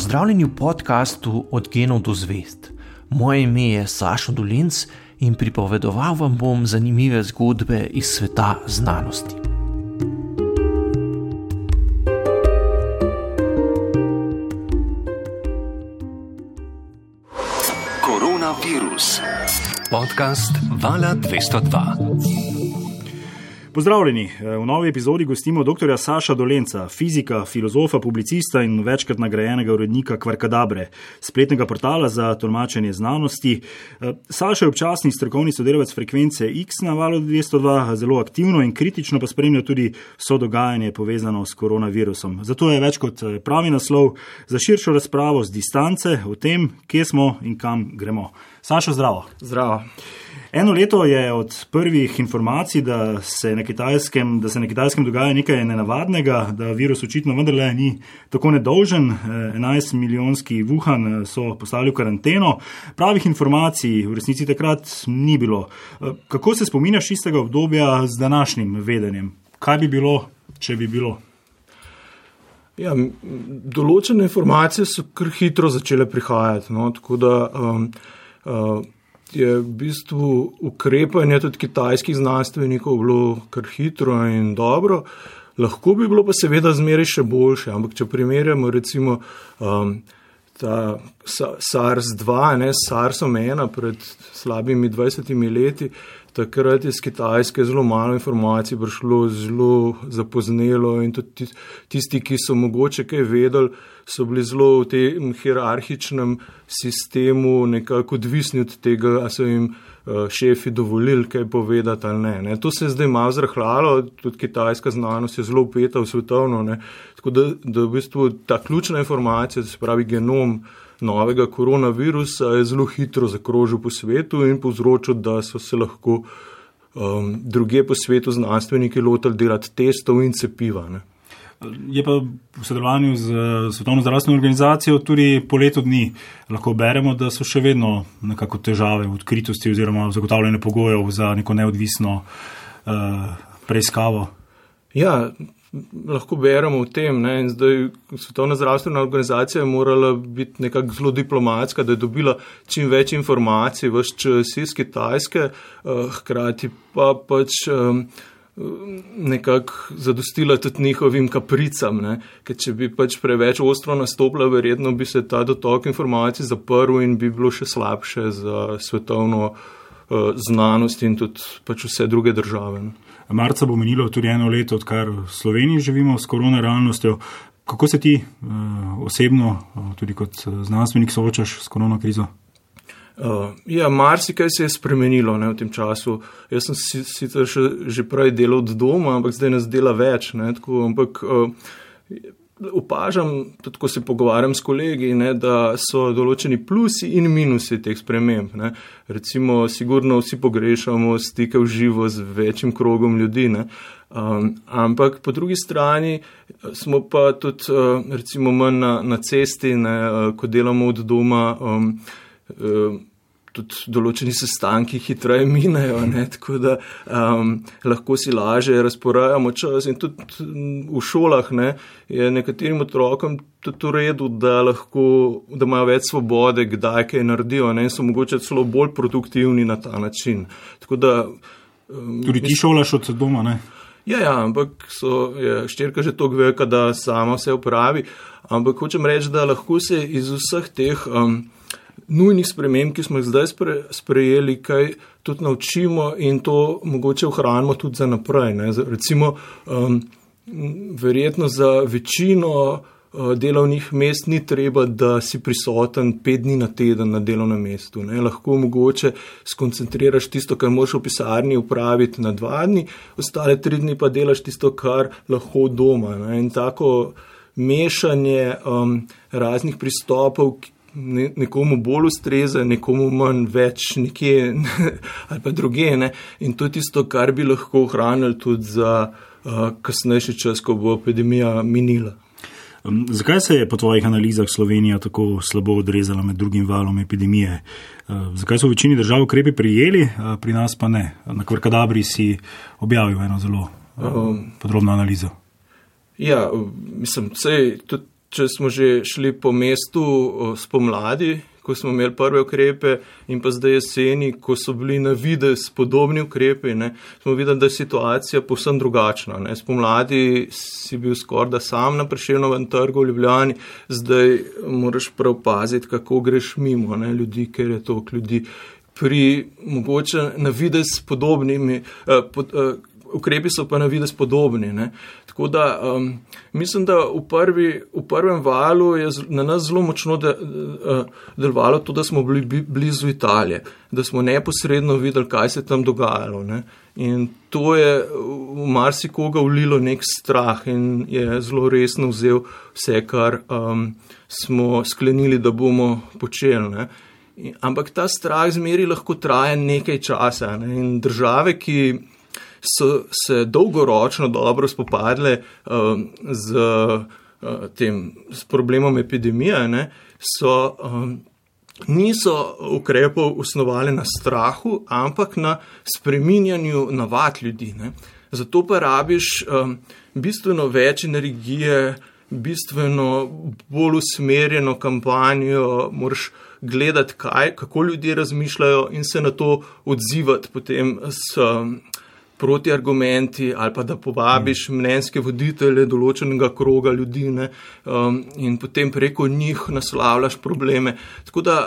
Pozdravljeni v podkastu Od genov do zvest. Moje ime je Sašo Dolinc in pripovedoval vam bom zanimive zgodbe iz sveta znanosti. Koronavirus. Podcast Vala 202. Pozdravljeni. V novi epizodi gostimo dr. Saša Dolenca, fizika, filozofa, publicista in večkrat nagrajenega urednika Kvarkadabre, spletnega portala za tolmačenje znanosti. Saša je občasni strokovni sodelavec frekvence X na valu 202, zelo aktivno in kritično pa spremlja tudi vso dogajanje povezano s koronavirusom. Zato je več kot pravi naslov za širšo razpravo z distance o tem, kje smo in kam gremo. Saša, zdravo. Zdravo. Eno leto je od prvih informacij, da se na kitajskem, da se na kitajskem dogaja nekaj nenavadnega, da virus očitno vendarle ni tako nedolžen. 11 milijonski Wuhan so poslali v karanteno. Pravih informacij v resnici takrat ni bilo. Kako se spominjaš istega obdobja z današnjim vedenjem? Kaj bi bilo, če bi bilo? Ja, določene informacije so kar hitro začele prihajati. No, tako da um, je v bistvu ukrepanje tudi kitajskih znanstvenikov bilo kar hitro in dobro. Lahko bi bilo pa seveda zmeraj še boljše, ampak če primerjamo recimo um, ta SARS-2, ne SARS-1 pred slabimi 20 leti, takrat je z Kitajske zelo malo informacij prišlo, zelo zapoznelo in tudi tisti, ki so mogoče kaj vedeli, so bili zelo v tem hierarhičnem sistemu nekako odvisni od tega, a so jim eh, šefi dovolili kaj povedati ali ne. ne. To se je zdaj malo zrahljalo, tudi kitajska znanost je zelo upeta v svetovno. Ne. Tako da, da v bistvu ta ključna informacija, se pravi genom, novega koronavirusa je zelo hitro zakrožil po svetu in povzročil, da so se lahko um, druge po svetu znanstveniki lotili delati testov in cepiva. Ne. Je pa v sodelovanju z Svetovno zdravstveno organizacijo tudi po letu dni lahko beremo, da so še vedno nekako težave v odkritosti oziroma v zagotavljanju pogojev za neko neodvisno uh, preiskavo. Ja, lahko beremo o tem. Ne? Zdaj, Svetovna zdravstvena organizacija je morala biti nekako zelo diplomatska, da je dobila čim več informacij, vse čas iz Kitajske, uh, hkrati pa pač. Um, Nekako zadostila tudi njihovim kapricam, ne? ker če bi pač preveč ostro nastopila, verjetno bi se ta dotok informacij zaprl in bi bilo še slabše za svetovno uh, znanost in tudi pač vse druge države. Ne? Marca bo menilo tudi eno leto, odkar v Sloveniji živimo s korona realnostjo. Kako se ti uh, osebno, uh, tudi kot eh, znanstvenik, soočaš s korona krizo? Uh, ja, marsikaj se je spremenilo ne, v tem času. Jaz sem si, sicer še, že prej delal od doma, ampak zdaj nas dela več. Ne, tako, ampak uh, opažam, tudi ko se pogovarjam s kolegi, ne, da so določeni plusi in minusi teh sprememb. Ne. Recimo, sigurno vsi pogrešamo stike v živo z večjim krogom ljudi. Um, ampak po drugi strani eh, smo pa tudi uh, recimo manj na, na cesti, ne, uh, ko delamo od doma. Um, uh, tudi določeni sestanki hitreje minejo, ne, tako da um, lahko si lažje razporajamo čas. In tudi v šolah ne, je nekaterim otrokom tudi v redu, da, lahko, da imajo več svobode, kdaj kaj naredijo ne, in so mogoče celo bolj produktivni na ta način. Da, um, tudi ti šolaš od doma, ne? Ja, ja, ampak so, je ščirka že tako velika, da sama vse upravi. Ampak hočem reči, da lahko se iz vseh teh. Um, nujnih sprememb, ki smo jih zdaj spre, sprejeli, kaj tudi naučimo in to mogoče ohranimo tudi za naprej. Recimo, um, verjetno za večino uh, delovnih mest ni treba, da si prisoten pet dni na teden na delovnem mestu. Ne. Lahko mogoče skoncentriraš tisto, kar moš v pisarni upraviti na dva dni, ostale tri dni pa delaš tisto, kar lahko doma. Ne. In tako mešanje um, raznih pristopov, ne, nekomu bolj ustreza, nekomu manj več nekje ali pa druge. Ne? In to je tisto, kar bi lahko ohranili tudi za uh, kasnejši čas, ko bo epidemija minila. Um, zakaj se je po tvojih analizah Slovenija tako slabo odrezala med drugim valom epidemije? Uh, zakaj so v večini držav ukrepi prijeli, uh, pri nas pa ne? Na Kvarkadabri si objavil eno zelo uh, um, podrobno analizo. Ja, mislim, vse tudi če smo že šli po mestu spomladi, ko smo imeli prve ukrepe, in pa zdaj jeseni, ko so bili na videz podobni ukrepi, ne, smo videli, da je situacija povsem drugačna. Ne. Spomladi si bil skoraj da sam na prešilnovem trgu v Ljubljani, zdaj moraš prav paziti, kako greš mimo ne, ljudi, ker je to ljudi. Pri mogoče na videz podobnimi, eh, pod, eh, ukrepi so pa na videz podobni. Ne. Tako da um, mislim, da v, prvi, v prvem valu je na nas zelo močno de, uh, delovalo to, da smo bili blizu Italije, da smo neposredno videli, kaj se tam dogajalo. Ne. In to je v marsikoga ulilo nek strah in je zelo resno vzel vse, kar um, smo sklenili, da bomo počeli. Ne. Ampak ta strah zmeri lahko traja nekaj časa. Ne. Države, ki so se dolgoročno dobro spopadle um, z, uh, tem, z problemom epidemije, ne, so, um, niso ukrepov osnovali na strahu, ampak na spreminjanju navad ljudi. Ne. Zato pa rabiš um, bistveno več energije, bistveno bolj usmerjeno kampanjo, moraš gledati, kaj, kako ljudje razmišljajo in se na to odzivati potem s. Um, protiargumenti ali pa da povabiš mm. mnenjske voditelje določenega kroga ljudi ne, um, in potem preko njih naslavljaš probleme. Tako da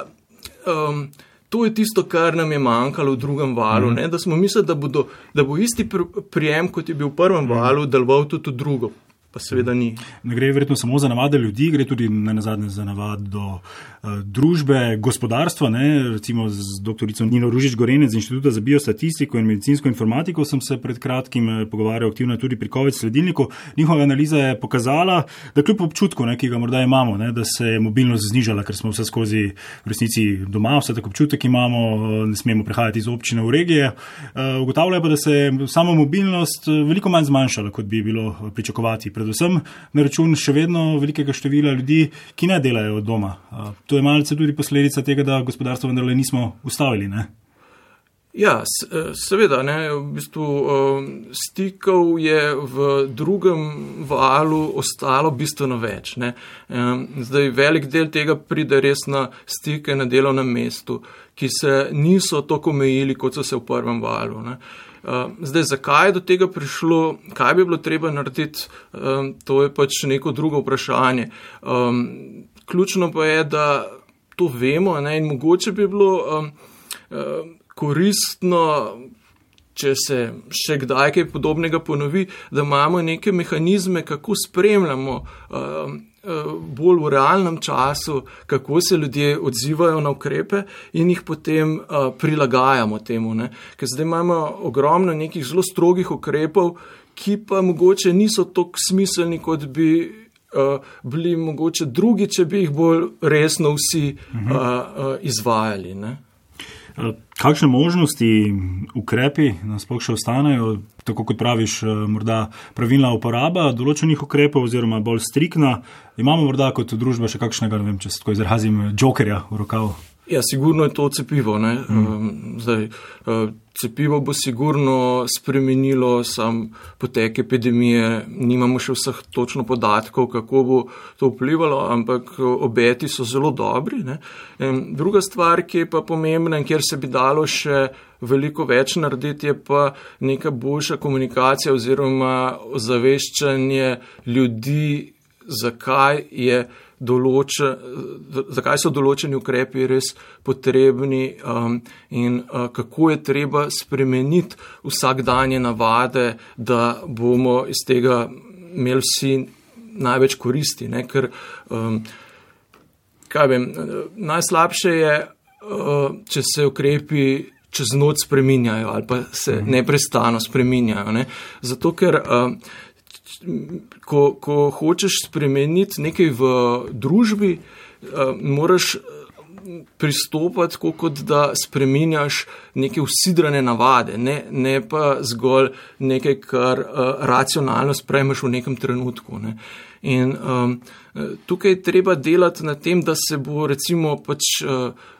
um, to je tisto, kar nam je manjkalo v drugem valu, mm. ne, da smo mislili, da, bodo, da bo isti prijem, kot je bil v prvem mm. valu, deloval tudi v drugo pa seveda ni. Ne gre verjetno samo za navade ljudi, gre tudi na zadnje za navad do uh, družbe, gospodarstva. Ne? Recimo z dr. Nino Ružič Gorenec z Inštituta za biostatistiko in medicinsko informatiko sem se pred kratkim eh, pogovarjal aktivno tudi pri COVID sledilniku. Njihova analiza je pokazala, da kljub občutku, ne, ki ga morda imamo, ne, da se je mobilnost znižala, ker smo vse skozi v resnici doma, vse tako občutek imamo, eh, ne smemo prehajati iz občine v regije. Uh, ugotavljajo pa, da se je sama mobilnost veliko manj zmanjšala, kot bi bilo pričakovati predvsem na račun še vedno velikega števila ljudi, ki ne delajo od doma. To je malce tudi posledica tega, da gospodarstvo vendarle nismo ustavili. Ne? Ja, e, seveda, ne, v bistvu stikov je v drugem valu ostalo bistveno več. Ne. Zdaj, velik del tega pride res na stike na delovnem mestu, ki se niso tako omejili, kot so se v prvem valu. Ne. Eh, zdaj, zakaj je do tega prišlo, kaj bi bilo treba narediti, to je pač neko drugo vprašanje. Ključno pa je, da to vemo ne, in mogoče bi bilo koristno, če se še kdaj kaj podobnega ponovi, da imamo neke mehanizme, kako spremljamo Eh, bolj v realnem času, kako se ljudje odzivajo na ukrepe in jih potem uh, prilagajamo temu. Ne? Ker zdaj imamo ogromno nekih zelo strogih ukrepov, ki pa mogoče niso tako smiselni, kot bi uh, bili mogoče drugi, če bi jih bolj resno vsi uh, uh, izvajali. Ne? Kakšne možnosti, ukrepi nas pa še ostanejo, tako kot praviš, eh, morda pravilna uporaba določenih ukrepov, oziroma bolj strikna? Imamo morda kot družba še kakšnega, ne vem, če se tako izrazim, jokerja v rokavu? Ja, sigurno je to cepivo. Mm. Zdaj, eh, cepivo bo sigurno spremenilo sam potek epidemije. Nimamo še vseh točno podatkov, kako bo to vplivalo, ampak eh, obeti so zelo dobri. Ne? Druga stvar, ki je pa pomembna in kjer se bi dalo še veliko več narediti, je pa neka boljša komunikacija oziroma ozaveščanje ljudi, zakaj je določa, zakaj so določeni ukrepi res potrebni um, in uh, kako je treba spremeniti vsakdanje navade, da bomo iz tega imeli vsi največ koristi. Ne? Ker, um, vem, najslabše je, uh, če se ukrepi. Čez noč spreminjajo, ali pa se mhm. neprestano spreminjajo. Ne? Zato, ker uh, ko, ko hočeš spremeniti nekaj v družbi, uh, moraš eh, pristopati tako, kot da spremenjaš neke usidrane navade, ne, ne pa zgolj nekaj, kar uh, racionalno spremeš v nekem trenutku. Ne. In um, tukaj je treba delati na tem, da se bo recimo pač. Uh,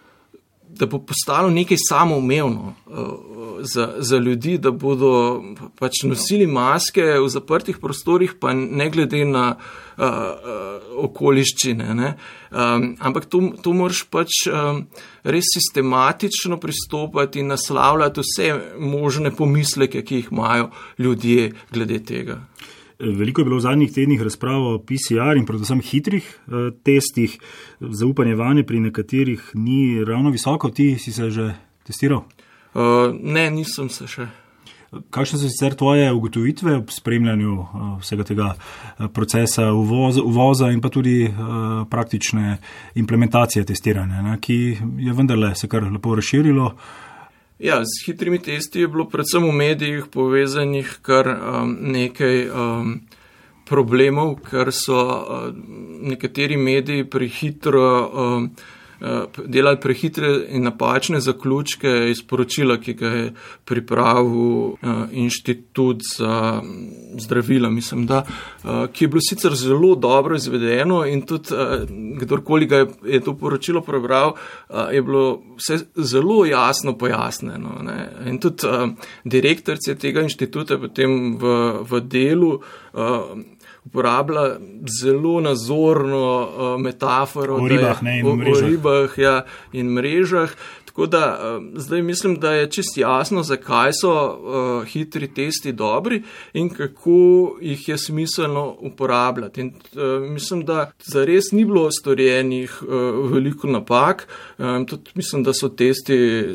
da bo postalo nekaj samoumevno uh, za, za ljudi, da bodo pač nosili maske v zaprtih prostorih, pa ne glede na uh, uh, okoliščine. Um, ampak to, to moraš pač um, res sistematično pristopati in naslavljati vse možne pomisleke, ki jih imajo ljudje glede tega. Veliko je bilo v zadnjih tednih razprav o PCR in predvsem hitrih eh, testih. Zaupanje vanje pri nekaterih ni ravno visoko. Ti si se že testiral? Uh, ne, nisem se še. Kakšne so sicer tvoje ugotovitve ob spremljanju uh, vsega tega procesa uvoza, uvoza in pa tudi uh, praktične implementacije testiranja, ne, ki je vendarle se kar lepo razširilo? Uh, Ja, z hitrimi testi je bilo predvsem v medijih povezanih kar um, nekaj um, problemov, ker so um, nekateri mediji prehitro um, delali prehitre in napačne zaključke iz poročila, ki ga je pripravil eh, inštitut za mm, zdravila, mislim, da, eh, ki je bilo sicer zelo dobro izvedeno in tudi kdorkoli ga je to poročilo prebral, je bilo vse zelo jasno pojasneno. Ne. In tudi direktorice tega inštituta potem v, v delu uporablja zelo nazorno uh, metaforo o ribah, je, ne, in o, o ribah ja, in mrežah. Tako da uh, zdaj mislim, da je čist jasno, zakaj so uh, hitri testi dobri in kako jih je smiselno uporabljati. In, uh, mislim, da zares ni bilo storjenih uh, veliko napak. Um, tudi mislim, da so testi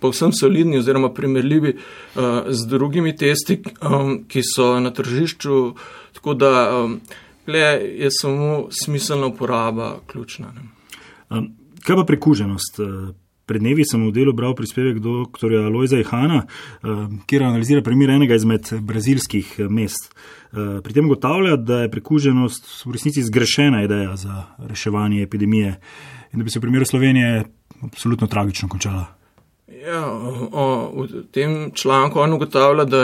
povsem solidni oziroma primerljivi uh, z drugimi testi, um, ki so na tržišču. Tako da um, je samo smiselna uporaba ključna. Um, kaj pa prekuženost? Uh, pred dnevi sem v delu bral prispevek dr. Lojza Ihana, um, kjer analizira primer enega izmed brazilskih uh, mest. Uh, pri tem gotavlja, da je prekuženost v resnici zgrešena ideja za reševanje epidemije in da bi se v primeru Slovenije absolutno tragično končala. Ja, o, v tem članku on ugotavlja, da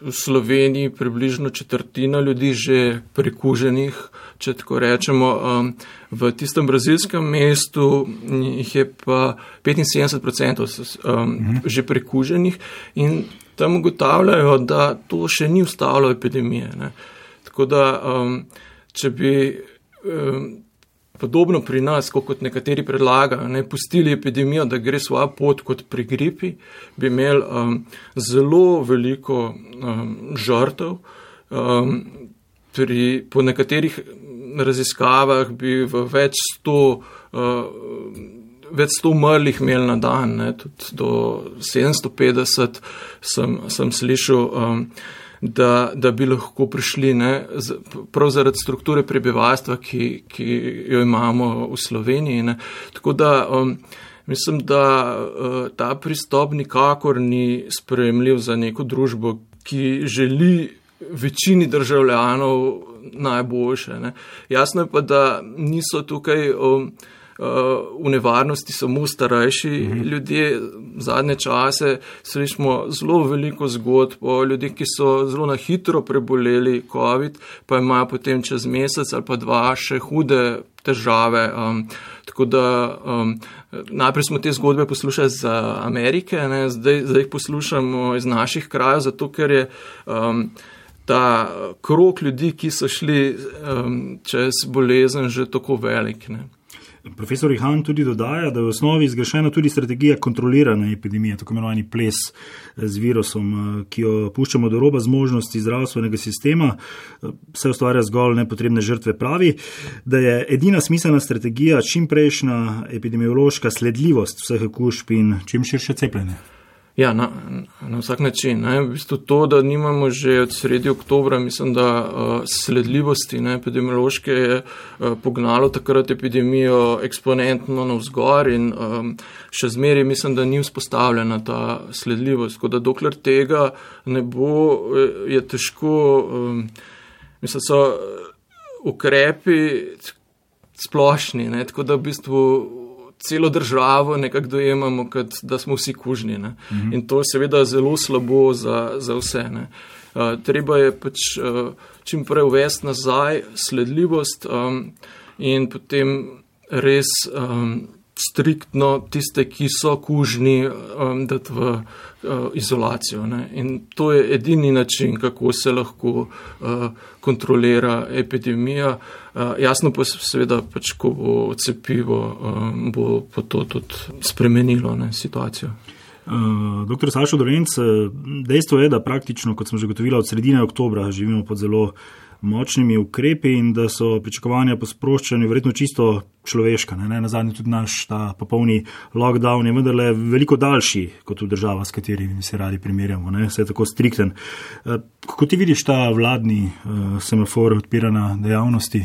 v Sloveniji približno četrtina ljudi že prekuženih, če tako rečemo. Um, v tistem brazilskem mestu jih je pa 75% um, mhm. že prekuženih in tam ugotavljajo, da to še ni ustavilo epidemije. Ne. Tako da, um, če bi podobno pri nas, kot nekateri predlagajo, ne pustili epidemijo, da gre svojo pot kot pri gripi, bi imeli um, zelo veliko um, žrtev. Um, pri, po nekaterih raziskavah bi v več sto, uh, več sto umrlih imeli na dan, ne, tudi do 750 sem, sem slišal. Um, da, da bi lahko prišli, ne, prav zaradi strukture prebivalstva, ki, ki jo imamo v Sloveniji. Ne. Tako da um, mislim, da uh, ta pristop nikakor ni sprejemljiv za neko družbo, ki želi večini državljanov najboljše. Ne. Jasno je pa, da niso tukaj. Um, v nevarnosti samo starejši mhm. ljudje. Zadnje čase slišimo zelo veliko zgodb o ljudeh, ki so zelo na hitro preboleli COVID, pa imajo potem čez mesec ali pa dva še hude težave. Um, tako da um, najprej smo te zgodbe poslušali iz Amerike, zdaj, zdaj jih poslušamo iz naših krajev, zato ker je. Um, Ta krok ljudi, ki so šli um, čez bolezen, že tako velik. Ne. Profesor Ihan tudi dodaja, da je v osnovi zgrešena tudi strategija kontrolirane epidemije, tako imenovani ples eh, z virusom, eh, ki jo puščamo do roba zmožnosti zdravstvenega sistema, vse eh, ustvarja zgolj nepotrebne žrtve. Pravi, da je edina smiselna strategija čimprejšnja epidemiološka sledljivost vseh okužb in čim širše cepljenje. Ja, na, na vsak način. Ne. V bistvu to, da nimamo že od sredi oktobra, mislim, da uh, sledljivosti ne, epidemiološke je uh, pognalo takrat epidemijo eksponentno navzgor in um, še zmeri mislim, da ni vzpostavljena ta sledljivost. Tako da dokler tega ne bo, je težko, um, mislim, so ukrepi splošni, ne, tako da v bistvu celo državo nekako dojemamo, kot da smo vsi kužni. Ne. Mhm. In to je seveda zelo slabo za, za vse. Uh, treba je pač uh, čim prej uvesti nazaj sledljivost um, in potem res um, striktno tiste, ki so kužni, um, dati v uh, izolacijo. Ne. In to je edini način, kako se lahko uh, kontrolira epidemija. Uh, jasno pa seveda, pač, ko bo cepivo, um, bo pa to tudi spremenilo ne, situacijo. Uh, doktor Sašo Dolenc, dejstvo je, da praktično, kot smo že gotovili, od sredine oktobra živimo pod zelo močnimi ukrepi in da so pričakovanja po sproščanju verjetno čisto človeška. Ne? Ne? Na zadnji tudi naš ta popolni lockdown je vendarle veliko daljši kot v država, s katerimi se radi primerjamo, ne? vse je tako strikten. Eh, kako ti vidiš ta vladni uh, semafor odpirana dejavnosti?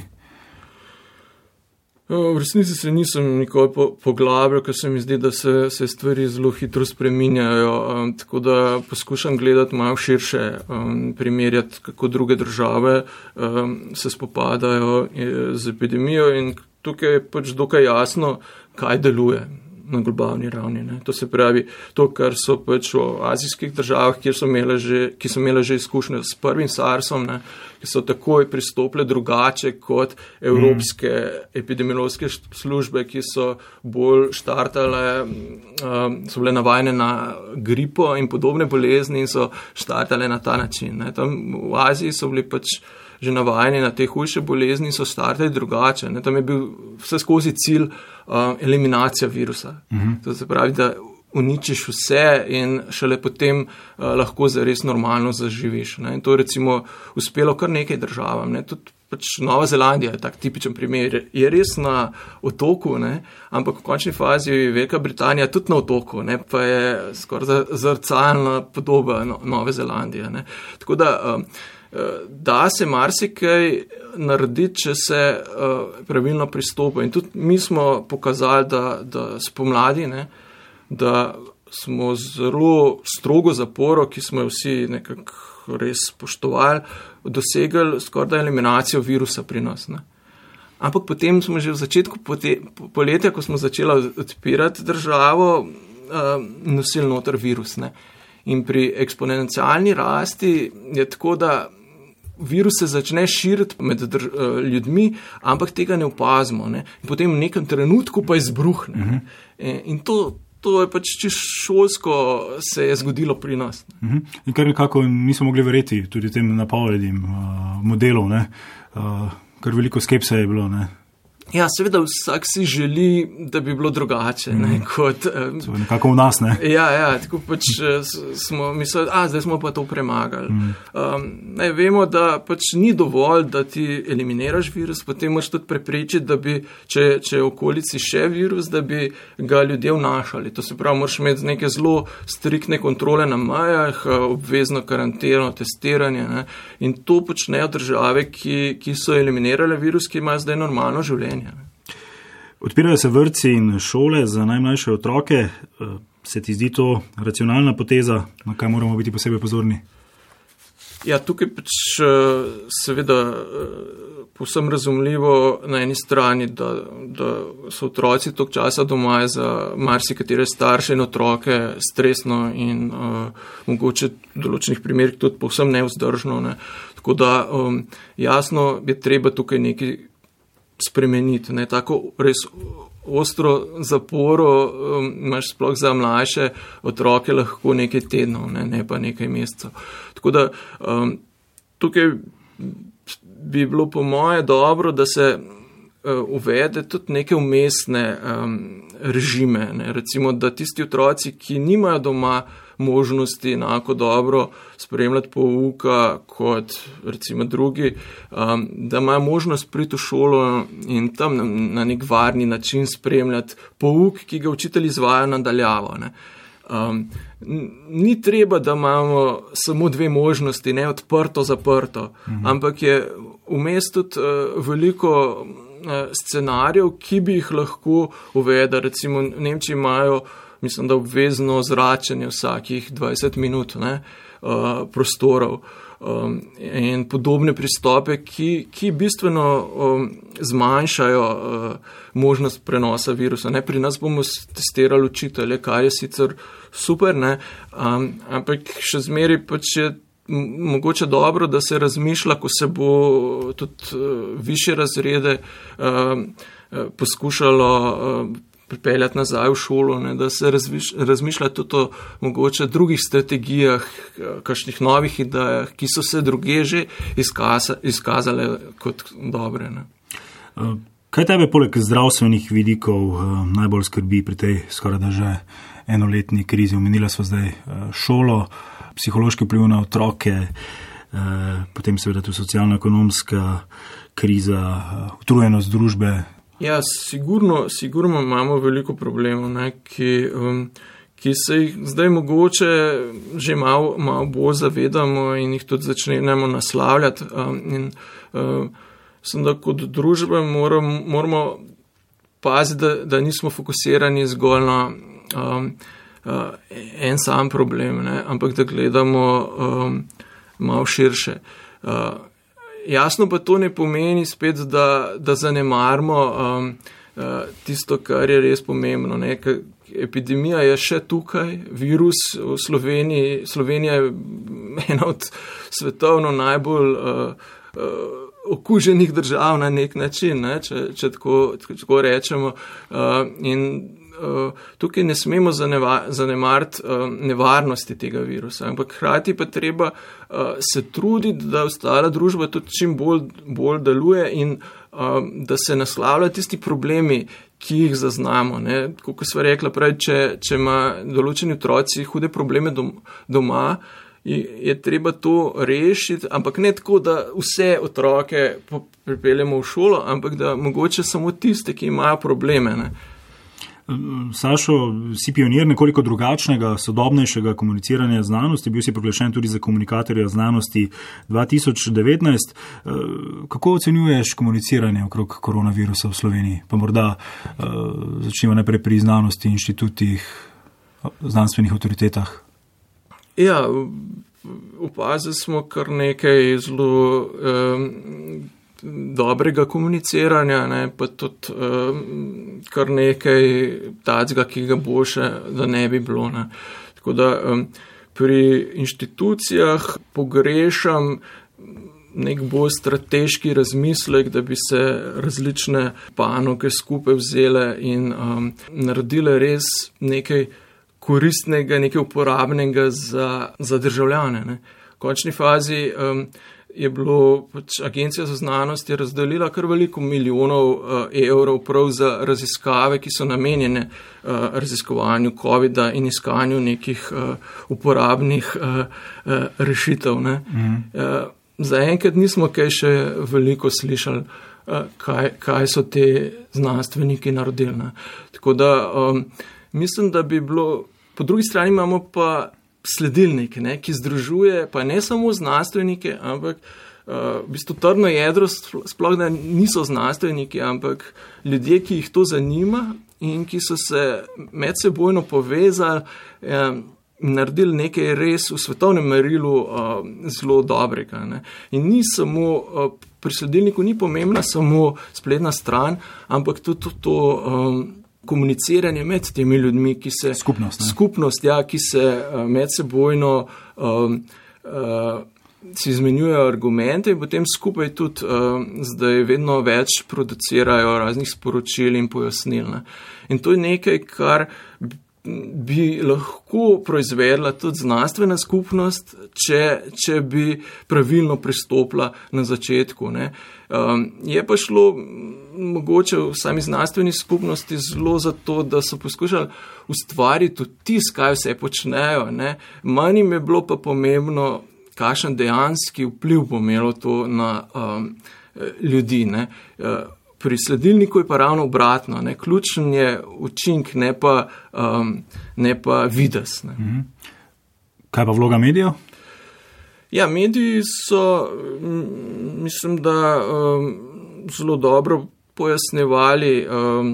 V resnici se nisem nikoli poglabljal, ker se mi zdi, da se, se stvari zelo hitro spreminjajo. Um, tako da poskušam gledati malo širše, um, primerjati, kako druge države um, se spopadajo eh, z epidemijo in tukaj je pač dokaj jasno, kaj deluje na globalni ravni. Ne. To se pravi, to, kar so pač v azijskih državah, so že, ki so imele že izkušnje s prvim SARS-om, ne, ki so takoj pristopile drugače kot evropske mm. epidemiološke službe, ki so bolj štartale, um, so bile navajene na gripo in podobne bolezni in so štartale na ta način. Ne. Tam v Aziji so bili pač že navajeni na te hujše bolezni so startali drugače. Ne. Tam je bil vse skozi cilj uh, eliminacija virusa. Uh mhm. -huh. To se pravi, da uničiš vse in šele potem uh, lahko zares normalno zaživiš. Ne. In to je recimo uspelo kar nekaj državam. Ne. Tudi pač Nova Zelandija je tak tipičen primer. Je res na otoku, ne. ampak v končni fazi je Velika Britanija tudi na otoku, ne. pa je skoraj zrcalna podoba no, Nove Zelandije. Ne. Tako da um, da se marsikaj naredi, če se uh, pravilno pristopa. In tudi mi smo pokazali, da, da spomladi, ne, da smo zelo strogo zaporo, ki smo jo vsi nekako res spoštovali, dosegli skoraj eliminacijo virusa pri nas. Ne. Ampak potem smo že v začetku poletja, ko smo začeli odpirati državo, uh, nosili noter virus. Ne. In pri eksponencialni rasti je tako, da virus se začne širiti med uh, ljudmi, ampak tega ne opazimo. Ne? Potem v nekem trenutku pa izbruhne. Uh mhm. -huh. e, in to, to je pač šolsko se je zgodilo pri nas. Uh mhm. -huh. In kar nekako nismo mogli verjeti tudi tem napovedim uh, modelov, uh, ker veliko skepse je bilo. Ne? Ja, seveda, vsak si želi, da bi bilo drugače. Ne, mm. kot, um, nekako v nas. Ne? Ja, ja, tako pač eh, smo mislili, da zdaj smo pa to premagali. Mm. Um, ne, vemo, da pač ni dovolj, da ti eliminiraš virus, potem moraš tudi preprečiti, da bi, če, če je v okolici še virus, da bi ga ljudje vnašali. To se pravi, moraš imeti neke zelo striktne kontrole na majah, eh, obvezno karanteno, testiranje. Ne, in to počnejo države, ki, ki so eliminirale virus, ki imajo zdaj normalno življenje življenja. Odpirajo se vrtci in šole za najmlajše otroke. Eh, se ti zdi to racionalna poteza, na kaj moramo biti posebej pozorni? Ja, tukaj pač eh, seveda eh, povsem razumljivo na eni strani, da, da so otroci tok časa doma za marsikatere starše in otroke stresno in uh, mogoče v določenih primerih tudi povsem nevzdržno. Ne. Tako da um, jasno je treba tukaj nekaj spremeniti. Ne, tako res ostro zaporo um, imaš sploh za mlajše otroke lahko nekaj tednov, ne, ne pa nekaj mesecev. Tako da um, tukaj bi bilo po moje dobro, da se uh, uvede tudi neke umestne um, režime. Ne, recimo, da tisti otroci, ki nimajo doma možnosti enako dobro spremljati pouka kot recimo drugi, um, da imajo možnost priti v šolo in tam na, na nek varni način spremljati pouk, ki ga učitelji izvajo nadaljavo. Um, ni treba, da imamo samo dve možnosti, ne odprto, zaprto, mhm. ampak je vmes tudi uh, veliko uh, scenarijev, ki bi jih lahko uvedli. Recimo, Nemčiji imajo mislim, da obvezno zračenje vsakih 20 minut ne, uh, prostorov um, in podobne pristope, ki, ki bistveno um, zmanjšajo uh, možnost prenosa virusa. Ne. Pri nas bomo testirali učitelje, kar je sicer super, ne, um, ampak še zmeri pač je. Mogoče dobro, da se razmišlja, ko se bo tudi uh, više razrede uh, poskušalo uh, pripeljati nazaj v šolo, ne, da se razmiš, razmišlja tudi o mogoče drugih strategijah, kakšnih novih idejah, ki so se druge že izkaza, izkazale kot dobre. Ne. Kaj tebe poleg zdravstvenih vidikov najbolj skrbi pri tej skoraj da že enoletni krizi? Omenila smo zdaj šolo, psihološki vpliv na otroke, potem seveda tudi socialno-ekonomska kriza, utrujenost družbe, Ja, sigurno, sigurno imamo veliko problemov, ne, ki, um, ki se jih zdaj mogoče že malo mal bolj zavedamo in jih tudi začnemo naslavljati. Um, in, um, sem, da kot družba moram, moramo paziti, da, da nismo fokusirani zgolj na um, uh, en sam problem, ne, ampak da gledamo um, malo širše. Uh, Jasno pa to ne pomeni spet, da, da zanemarimo um, uh, tisto, kar je res pomembno. Ne? Epidemija je še tukaj, virus v Sloveniji. Slovenija je ena od svetovno najbolj uh, uh, okuženih držav na nek način, ne? če, če tako, tako rečemo. Uh, in tukaj ne smemo zanemariti uh, nevarnosti tega virusa, ampak hkrati pa treba uh, se truditi, da ostala družba tudi čim bolj, bolj deluje in da se naslavlja tisti problemi, ki jih zaznamo. Kot smo rekli prej, če, če ima določeni otroci hude probleme doma. Je treba to rešiti, ampak ne tako, da vse otroke pripeljemo v šolo, ampak da mogoče samo tiste, ki imajo probleme. Ne. Sašo, si pionir nekoliko drugačnega, sodobnejšega komuniciranja znanosti, bil si proglašen tudi za komunikatorja znanosti 2019. Eh, kako ocenjuješ komuniciranje okrog koronavirusa v Sloveniji? Pa morda uh, začnimo najprej pri znanosti, inštitutih, znanstvenih avtoritetah. Ja, opazili smo kar nekaj zelo. Um, dobrega komuniciranja, ne, pa tudi um, kar nekaj tacga, ki ga bo še, da ne bi bilo. Ne. Tako da um, pri inštitucijah pogrešam nek bolj strateški razmislek, da bi se različne panoge skupaj vzele in um, naredile res nekaj koristnega, nekaj uporabnega za, za državljane. Ne. V končni fazi um, je bilo pač Agencija za znanost razdelila kar veliko milijonov uh, evrov prav za raziskave, ki so namenjene uh, raziskovanju COVID-a in iskanju nekih uh, uporabnih uh, uh, rešitev. Mm. Uh, Zaenkrat nismo kaj še veliko slišali, uh, kaj, kaj so te znanstveniki naredili. Ne. Tako da um, mislim, da bi bilo, po drugi strani imamo pa sledilnik, ne, ki združuje pa ne samo znanstvenike, ampak uh, v bistvu trdno jedro, sploh da niso znanstveniki, ampak ljudje, ki jih to zanima in ki so se med sebojno povezali. Um, Naredili nekaj res v svetovnem merilu uh, zelo dobrega. Ne. In ni samo, uh, pri sledilniku ni pomembna samo spletna stran, ampak tudi to, to um, komuniciranje med temi ljudmi, ki se skupnost, skupnost ja, ki se uh, medsebojno um, uh, izmenjujejo argumente in potem skupaj tudi uh, zdaj vedno več producirajo raznih sporočil in pojasnil. Ne. In to je nekaj, kar bi lahko proizvedla tudi znanstvena skupnost, če, če bi pravilno pristopila na začetku. Um, je pa šlo mogoče v sami znanstveni skupnosti zelo zato, da so poskušali ustvariti vtis, kaj vse počnejo. Manj jim je bilo pa pomembno, kakšen dejanski vpliv bo imelo to na um, ljudi. Ne? Uh, pri sledilniku je pa ravno obratno, ne? ključen je učink, ne pa, um, ne pa vides. Ne? Mhm. Kaj pa vloga medijev? Ja, mediji so, mislim, da um, zelo dobro pojasnjevali, um,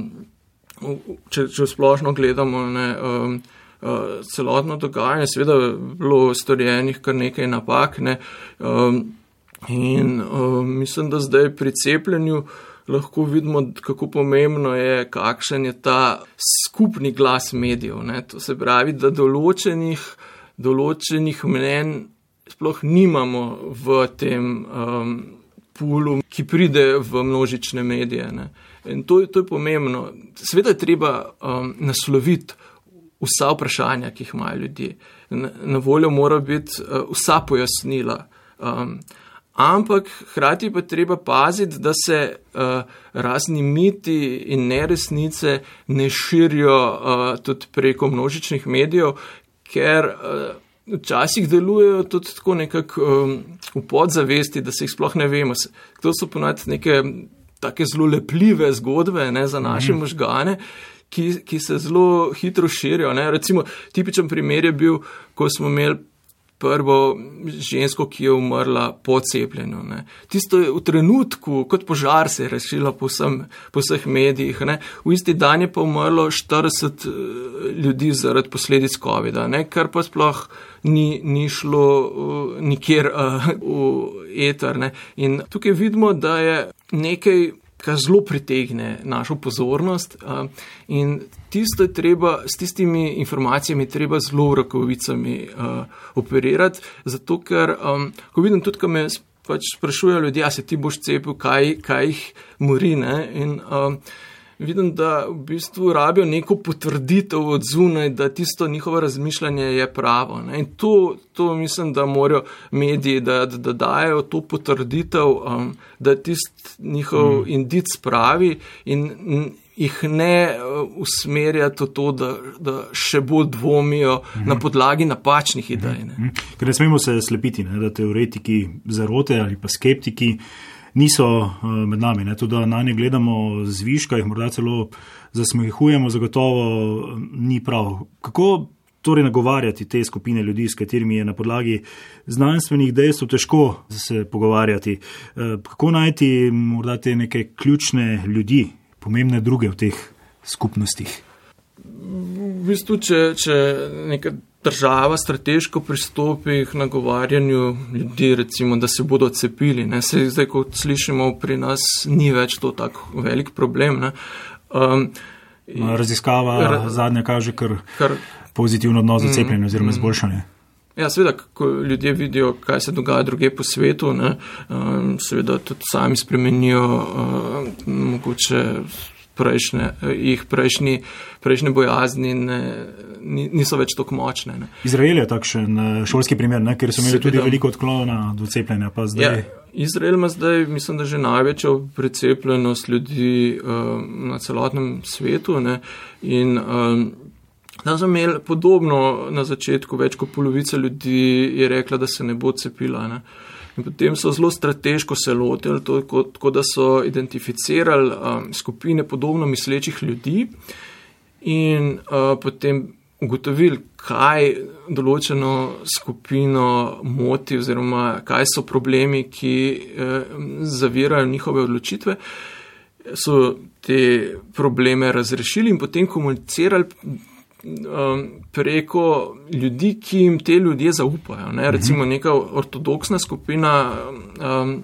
če, če splošno gledamo ne, um, uh, celotno dogajanje, seveda je bilo storjenih kar nekaj napak. Ne, um, in um, mislim, da zdaj pri cepljenju lahko vidimo, kako pomembno je, kakšen je ta skupni glas medijev. Ne, to se pravi, da določenih, določenih mnen sploh nimamo v tem. Um, pulu, ki pride v množične medije. Ne. In to, to je pomembno. Sveda je treba um, nasloviti vsa vprašanja, ki jih imajo ljudje. Na, na voljo mora biti uh, vsa pojasnila. Um, ampak hkrati pa treba paziti, da se uh, razni miti in neresnice ne širijo uh, tudi preko množičnih medijev, ker uh, včasih delujejo tudi tako nekako um, v podzavesti, da se jih sploh ne vemo. To so ponad neke take zelo lepljive zgodbe ne, za naše mm. možgane. Ki, ki se zelo hitro širijo. Ne. Recimo, tipičen primer je bil, ko smo imeli prvo žensko, ki je umrla po cepljenju. Ne. Tisto je v trenutku, kot požar se je razširilo po, po vseh medijih. Ne. V isti dan je pa umrlo 40 eh, ljudi zaradi posledic COVID-a, kar pa sploh ni, ni šlo uh, nikjer uh, v eter. Ne. In tukaj vidimo, da je nekaj kar zelo pritegne našo pozornost. In tisto je treba, s tistimi informacijami treba zelo rokovicami operirati, zato ker, ko vidim tudi, ko me pač sprašujejo ljudje, a se ti boš cepil, kaj, kaj jih mori. Ne? In vidim, da v bistvu rabijo neko potrditev od zunaj, da tisto njihovo razmišljanje je pravo. Ne? In to, to mislim, da morajo mediji, da, da, da dajo to potrditev, um, da tisti njihov mm. indic pravi in jih ne uh, usmerjati v to, da, da še bolj dvomijo mm -hmm. na podlagi napačnih idej. Ne? Mm -hmm. Ker ne smemo se slepiti, ne? da teoretiki zarote ali pa skeptiki niso uh, med nami. Ne? Tudi, na nje gledamo zviška, jih morda celo zasmehujemo, zagotovo uh, ni prav. Kako torej nagovarjati te skupine ljudi, s katerimi je na podlagi znanstvenih dejstev težko se pogovarjati? Uh, kako najti morda te neke ključne ljudi, pomembne druge v teh skupnostih? V bistvu, če, če nekaj država strateško pristopi k nagovarjanju ljudi, recimo, da se bodo cepili. Ne. Se zdaj, kot slišimo, pri nas ni več to tako velik problem. Um, Raziskava ra zadnja kaže kar, kar pozitivno odnos za mm, cepljenje oziroma mm. izboljšanje. Ja, seveda, ko ljudje vidijo, kaj se dogaja druge po svetu, ne, um, seveda tudi sami spremenijo um, mogoče prejšnje, jih prejšnji, prejšnje bojazni ne, niso več tako močne. Ne. Izrael je takšen eh, šolski primer, ne, ker so imeli tudi veliko odklona do cepljenja. Ja, Izrael ima zdaj, mislim, da že največjo precepljenost ljudi um, na celotnem svetu. Ne, in, um, Da so imeli podobno na začetku, več kot polovica ljudi je rekla, da se ne bo cepila. Ne. In potem so zelo strateško se lotili, tako da so identificirali um, skupine podobno mislečih ljudi in uh, potem ugotovili, kaj določeno skupino moti oziroma kaj so problemi, ki uh, zavirajo njihove odločitve. So te probleme razrešili in potem komunicirali um, preko ljudi, ki jim te ljudje zaupajo. Ne? Recimo mhm. neka ortodoksna skupina um,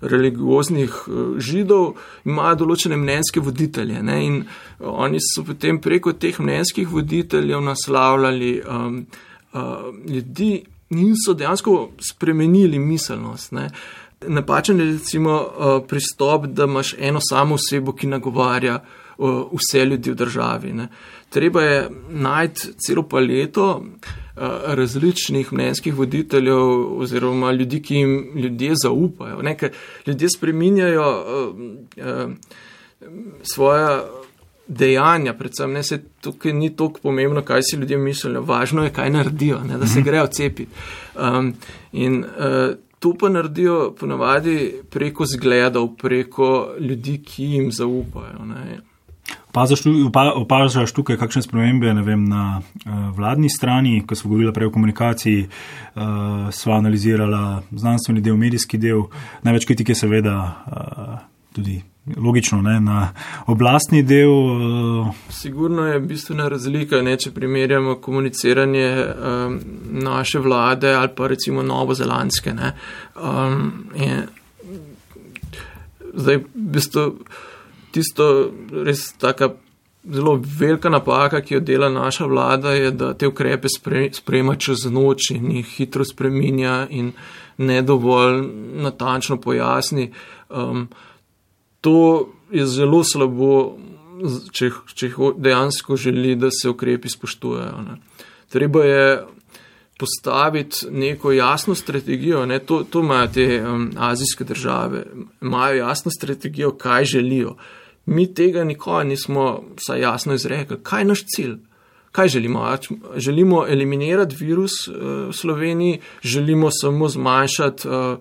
religioznih uh, židov ima določene mnenjske voditelje ne? in oni so potem preko teh mnenjskih voditeljev naslavljali um, uh, ljudi in so dejansko spremenili miselnost. Ne? Napačen je recimo uh, pristop, da imaš eno samo osebo, ki nagovarja uh, vse ljudi v državi. Ne? treba je najti celo paleto eh, različnih mnenjskih voditeljev oziroma ljudi, ki jim ljudje zaupajo. Nekaj ljudje spreminjajo uh, uh, svoja dejanja, predvsem ne se tukaj ni toliko pomembno, kaj si ljudje mislijo, važno je, kaj naredijo, ne, da se mhm. grejo cepiti. Um, in uh, to pa naredijo ponavadi preko zgledov, preko ljudi, ki jim zaupajo. Ne. Opažaš tukaj kakšne spremembe vem, na uh, vladni strani, ko smo govorili prej o komunikaciji, uh, sva analizirala znanstveni del, medijski del, največ kritike seveda uh, tudi logično ne, na oblastni del. Uh. Sigurno je bistvena razlika, ne, če primerjamo komuniciranje um, naše vlade ali pa recimo novozelandske. Um, zdaj, v bistvu tisto res taka zelo velika napaka, ki jo dela naša vlada, je, da te ukrepe sprejema čez noč in jih hitro spreminja in ne dovolj natančno pojasni. Um, to je zelo slabo, če, če dejansko želi, da se ukrepi spoštujejo. Ne. Treba je postaviti neko jasno strategijo. Ne. To, to imajo te um, azijske države, imajo jasno strategijo, kaj želijo. Mi tega nikoli nismo saj jasno izrekli. Kaj je naš cilj? Kaj želimo? Želimo eliminirati virus uh, v Sloveniji, želimo samo zmanjšati, uh,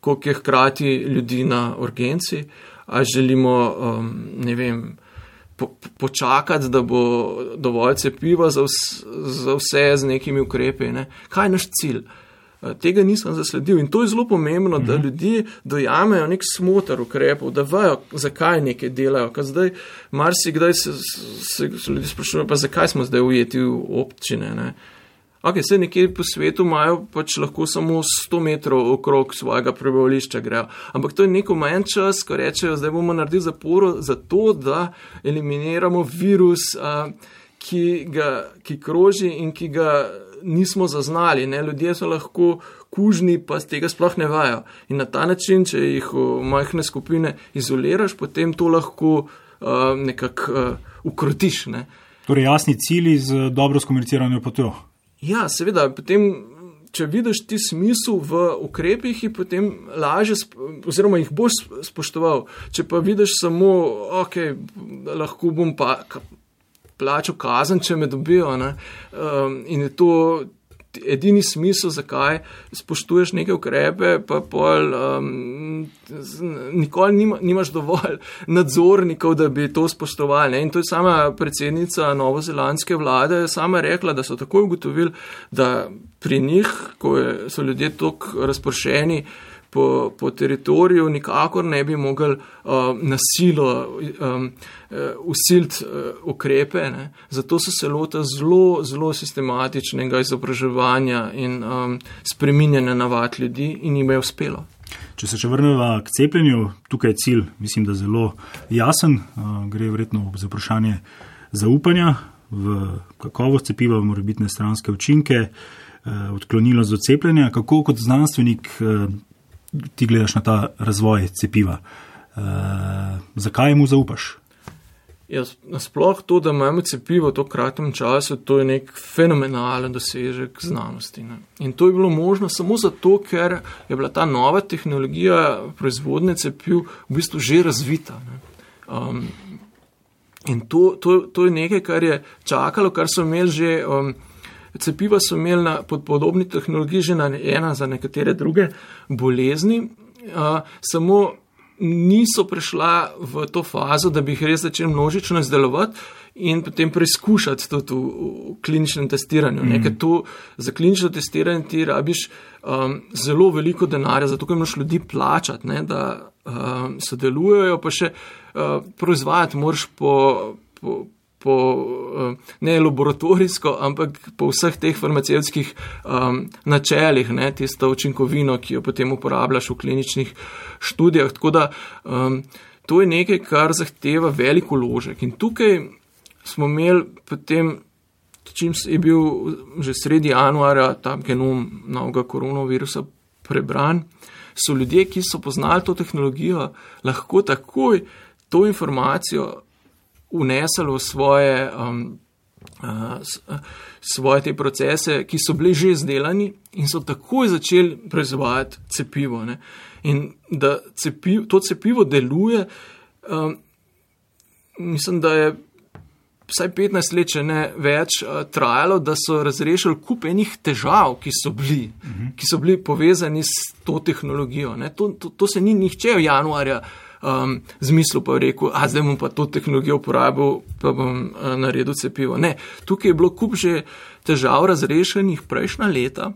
koliko je hkrati ljudi na urgenci, ali želimo, um, ne vem, po, počakati, da bo dovolj cepiva za, vs, za vse z nekimi ukrepi. Ne? Kaj je naš cilj? Eh, tega nisem zasledil in to je zelo pomembno, da mhm. ljudje dojamejo nek smotr ukrepov, da vejo, zakaj nekaj delajo. Ker zdaj marsikdaj se, se, se ljudje sprašujejo, pa zakaj smo zdaj ujeti v občine. Ne? Ok, vse nekje po svetu imajo pač lahko samo 100 metrov okrog svojega prebivališča grejo. Ampak to je neko manj čas, ko rečejo, zdaj bomo naredili zaporo za to, da eliminiramo virus, a, ki, ga, ki kroži in ki ga nismo zaznali. Ne? Ljudje so lahko kužni, pa z tega sploh ne vajo. In na ta način, če jih v majhne skupine izoliraš, potem to lahko uh, nekako uh, ukrotiš. Ne? Torej, jasni cilji z dobro skomunicirano potjo. Ja, seveda, potem, če vidiš ti smisel v ukrepih, jih potem lažje, oziroma jih boš spoštoval. Če pa vidiš samo, ok, lahko bom pa plačal kazen, če me dobijo. Um, in je to edini smisel, zakaj spoštuješ neke ukrepe, pa pol, um, nikoli nima, nimaš dovolj nadzornikov, da bi to spoštovali. Ne? In to je sama predsednica novozelandske vlade sama rekla, da so takoj ugotovili, da pri njih, ko so ljudje tako razpršeni, po, po teritoriju, nikakor ne bi mogli uh, nasilo um, usiliti uh, ukrepe. Ne. Zato so se lota zelo, zelo sistematičnega izobraževanja in um, spreminjanja navad ljudi in jim je uspelo. Če se še vrnemo k cepljenju, tukaj je cilj, mislim, da zelo jasen. Uh, gre verjetno za vprašanje zaupanja v kakovost cepiva, v morebitne stranske učinke, uh, odklonilnost do cepljenja. Kako kot znanstvenik uh, ti gledaš na ta razvoj cepiva. Uh, zakaj mu zaupaš? Ja, sploh to, da imamo cepivo v tako kratkem času, to je nek fenomenalen dosežek znanosti. Ne? In to je bilo možno samo zato, ker je bila ta nova tehnologija proizvodne cepiv v bistvu že razvita. Um, in to, to, to je nekaj, kar je čakalo, kar so imeli že. Um, Cepiva so imeli na pod podobni tehnologiji že na ena za nekatere druge bolezni, uh, samo niso prišla v to fazo, da bi jih res začeli množično izdelovati in potem preizkušati to v, v kliničnem testiranju. Mm. Nekaj tu za klinično testiranje ti rabiš um, zelo veliko denarja, zato ker moraš ljudi plačati, ne, da um, sodelujejo, pa še uh, proizvajati moraš po. po po, eh, ne laboratorijsko, ampak po vseh teh farmacevskih um, načelih, ne, tisto učinkovino, ki jo potem uporabljaš v kliničnih študijah. Tako da um, to je nekaj, kar zahteva veliko ložek. In tukaj smo imeli potem, čim je bil že sredi januarja ta genom novega koronavirusa prebran, so ljudje, ki so poznali to tehnologijo, lahko takoj to informacijo unesli v svoje, um, uh, svoje te procese, ki so bili že izdelani in so takoj začeli proizvajati cepivo. Ne. In da cepiv, to cepivo deluje, um, mislim, da je. Vsaj 15 let, če ne več, uh, trajalo, da so razrešili kup enih težav, ki so bili, uh mhm. -huh. ki so bili povezani s to tehnologijo. To, to, to se ni nihče v januarju um, zmislu pa rekel, a zdaj bom pa to tehnologijo uporabil, pa bom uh, naredil cepivo. Ne, tukaj je bilo kup že težav razrešenih prejšnja leta.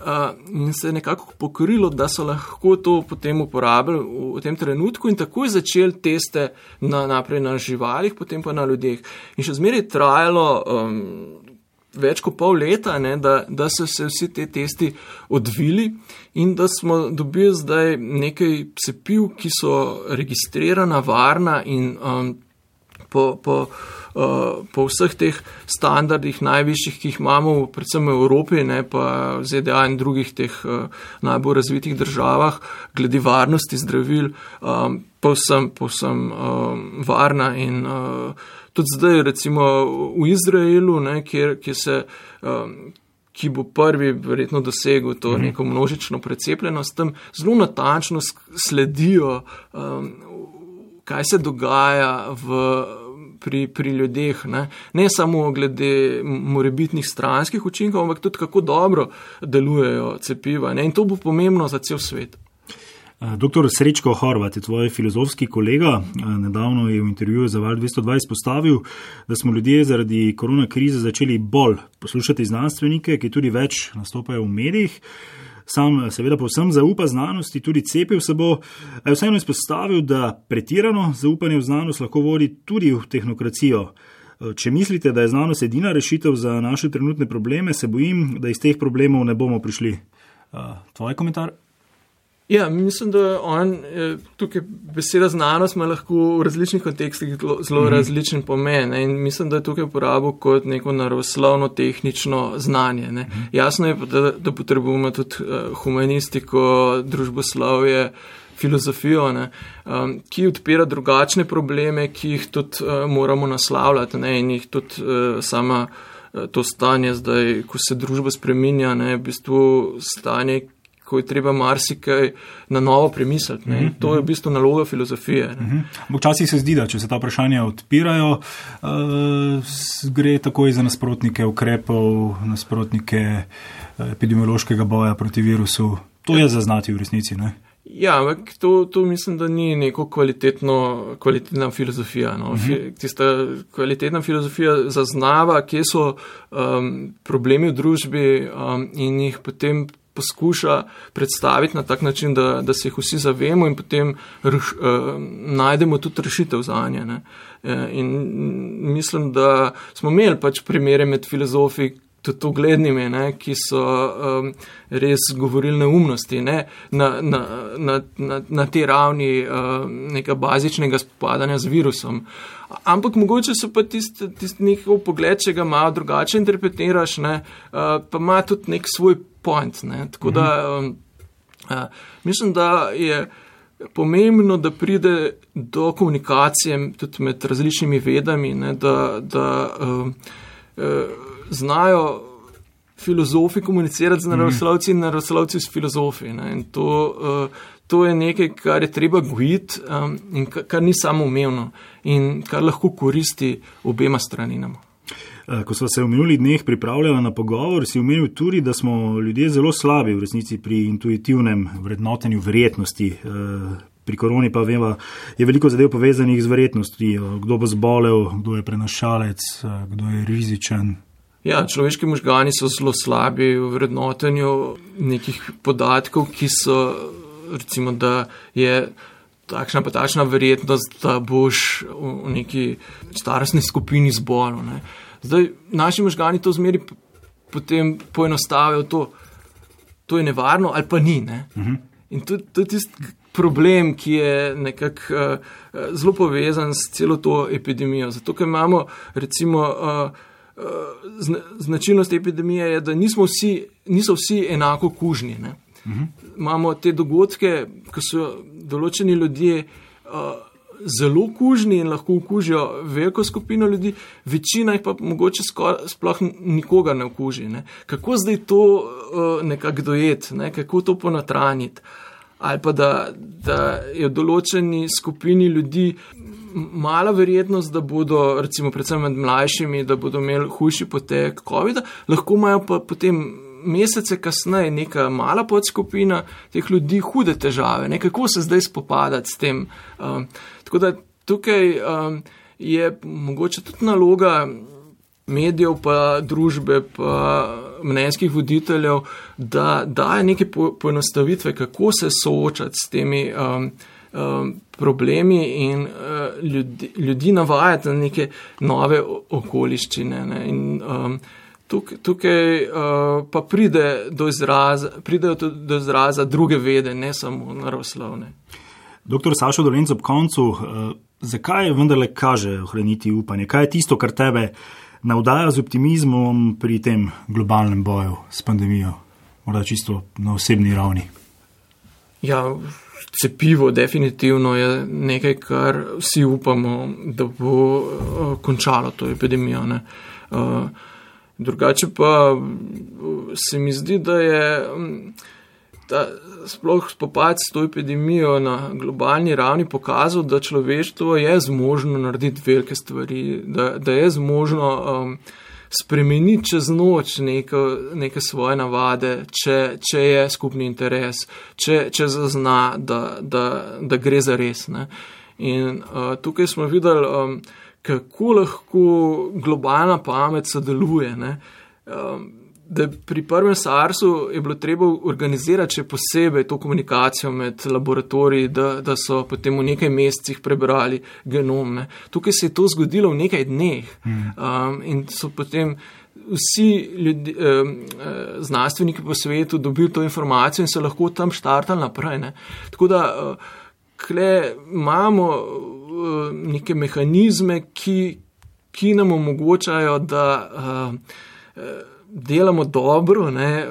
Uh, in se je nekako pokrilo, da so lahko to potem uporabili v, v tem trenutku, in tako je začel teste na, naprej na živalih, potem pa na ljudeh. In še zmeraj trajalo um, več kot pol leta, ne, da, da so se vsi te testi odvili in da smo dobili zdaj nekaj cepiv, ki so registrirana, varna in um, po, po, uh, po vseh teh standardih, najvišjih, ki jih imamo, predvsem v Evropi, ne pa v ZDA in drugih teh uh, najbolj razvitih državah, glede varnosti zdravil, um, povsem, povsem um, varna in uh, tudi zdaj, recimo v Izraelu, ne, kjer, kjer se. Um, ki bo prvi verjetno dosegel to mhm. neko množično precepljenost, tam zelo natančno sledijo, um, kaj se dogaja v, pri, pri ljudeh. Ne? ne samo glede morebitnih stranskih učinkov, ampak tudi kako dobro delujejo cepiva. Ne? In to bo pomembno za cel svet. Eh, Doktor Srečko Horvat je tvoj filozofski kolega. Eh, nedavno je v intervjuju za Val 220 postavil, da smo ljudje zaradi korona krize začeli bolj poslušati znanstvenike, ki tudi več nastopajo v medijih. Sam eh, seveda povsem zaupa znanosti, tudi cepil se bo. Vseeno izpostavil, da pretirano zaupanje v znanost lahko vodi tudi v tehnokracijo. Če mislite, da je znanost edina rešitev za naše trenutne probleme, se bojim, da iz teh problemov ne bomo prišli. Tvoj komentar? Ja, mislim, da on, eh, tukaj beseda znanost ima lahko v različnih kontekstih zelo mm -hmm. različen pomen. Ne? In mislim, da je tukaj uporabo kot neko naravoslovno tehnično znanje. Mm -hmm. Jasno je, da, da potrebujemo tudi uh, humanistiko, družboslovje, filozofijo, um, ki odpira drugačne probleme, ki jih tudi uh, moramo naslavljati ne? in jih tudi uh, sama. To stanje, zdaj, ko se družba spremenja, je v bistvu stanje, ko je treba marsikaj na novo premisliti. Mm -hmm. To je v bistvu naloga filozofije. Mm -hmm. Včasih se zdi, da če se ta vprašanja odpirajo, uh, gre takoj za nasprotnike ukrepov, nasprotnike uh, epidemiološkega boja proti virusu. To je zaznati v resnici. Ne? Ja, ampak to, to mislim, da ni neko kvalitetna filozofija. No. Uh mhm. -huh. Tista kvalitetna filozofija zaznava, kje so um, problemi v družbi um, in jih potem poskuša predstaviti na tak način, da, da se jih vsi zavemo in potem rš, uh, najdemo tudi rešitev za nje. Ne. Eh, in mislim, da smo imeli pač primere med filozofi, tudi uglednimi, ne, ki so um, res govorili neumnosti ne, na, na, na, na, na te ravni um, nekega bazičnega spopadanja z virusom. Ampak mogoče so pa tisti tist njihov pogled, če ga malo drugače interpretiraš, ne, uh, pa ima tudi nek svoj point. Ne. Tako da um, uh, mislim, da je. Pomembno, da pride do komunikacije tudi med različnimi vedami, ne, da, da uh, uh, znajo filozofi komunicirati z mhm. naravoslovci in naravoslovci s filozofi. To, uh, to je nekaj, kar je treba gojiti um, in kar, kar ni samo umevno in kar lahko koristi obema straninama. Eh, ko smo se v minulih dneh pripravljali na pogovor, si omenil tudi, da smo ljudje zelo slabi v resnici pri intuitivnem vrednotenju verjetnosti. Eh, pri koroni pa vemo, je veliko zadev povezanih z verjetnostjo, kdo bo zbolel, kdo je prenašalec, kdo je rizičen, Ja, človeški možgani so zelo slabi v vrednotenju nekih podatkov, ki so, recimo, da je takšna pa takšna verjetnost, da boš v neki starostni skupini zbolel. Zdaj, naši možgani to zmeri potem poenostavijo, to, to je nevarno ali pa ni. Ne? Uh mhm. -huh. In to, to je tisti problem, ki je nekako uh, zelo povezan s celo to epidemijo. Zato, ker imamo recimo. Uh, značilnost epidemije je, da vsi, niso vsi enako kužni. Uh. -huh. Imamo te dogodke, ko so določeni ljudje uh, zelo kužni in lahko okužijo veliko skupino ljudi, večina jih pa mogoče sploh nikoga ne okuži. Ne. Kako zdaj to uh, nekako dojeti, ne, kako to ponatraniti? Ali pa da, da je v določeni skupini ljudi mala verjetnost, da bodo, recimo, predvsem med mlajšimi, da bodo imeli hujši potek COVID-a, lahko imajo pa potem mesece kasneje neka mala podskupina teh ljudi hude težave. Ne? Kako se zdaj spopadati s tem? Um, tako da tukaj um, je mogoče tudi naloga medijev, pa družbe, pa mnenjskih voditeljev, da daje neke poenostavitve, kako se soočati s temi. Um, um, problemi in uh, ljudi, ljudi navajati na neke nove okoliščine. Ne? In, um, tukaj tukaj uh, pa pride do izraza, pridejo do izraza druge vede, ne samo naravoslovne. Doktor Sašo Dolenc ob koncu. Uh, zakaj vendarle kaže ohraniti upanje? Kaj je tisto, kar tebe navdaja z optimizmom pri tem globalnem boju s pandemijo, morda čisto na osebni ravni? Ja, cepivo definitivno je nekaj, kar vsi upamo, da bo uh, končalo to epidemijo. Uh, drugače pa se mi zdi, da je. Ta, sploh spopad s to epidemijo na globalni ravni pokazal, da človeštvo je zmožno narediti velike stvari, da, da je zmožno um, spremeniti čez noč neko, neke svoje navade, če, če je skupni interes, če, če zazna, da, da, da gre za res. Ne. In uh, tukaj smo videli, um, kako lahko globalna pamet sodeluje. Um, da pri prvem SARS-u je bilo treba organizirati še posebej to komunikacijo med laboratoriji, da, da so potem v nekaj mesecih prebrali genom. Ne. Tukaj se je to zgodilo v nekaj dneh um, in so potem vsi ljudi, um, znanstveniki po svetu dobili to informacijo in so lahko tam štartali naprej. Ne. Tako da uh, kle imamo neke mehanizme, ki, ki nam omogočajo, da uh, uh, delamo dobro, ne,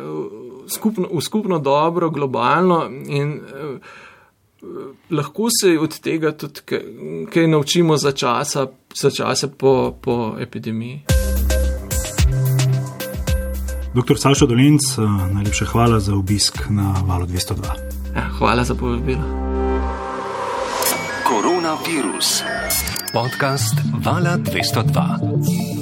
skupno, v skupno dobro, globalno in eh, lahko se od tega tudi kaj, kaj naučimo za časa, za časa po, po epidemiji. Doktor Sašo Dolinc, eh, najlepša hvala za obisk na valu 202. Ja, hvala za povabilo. Koronavirus. Podcast Vala 202.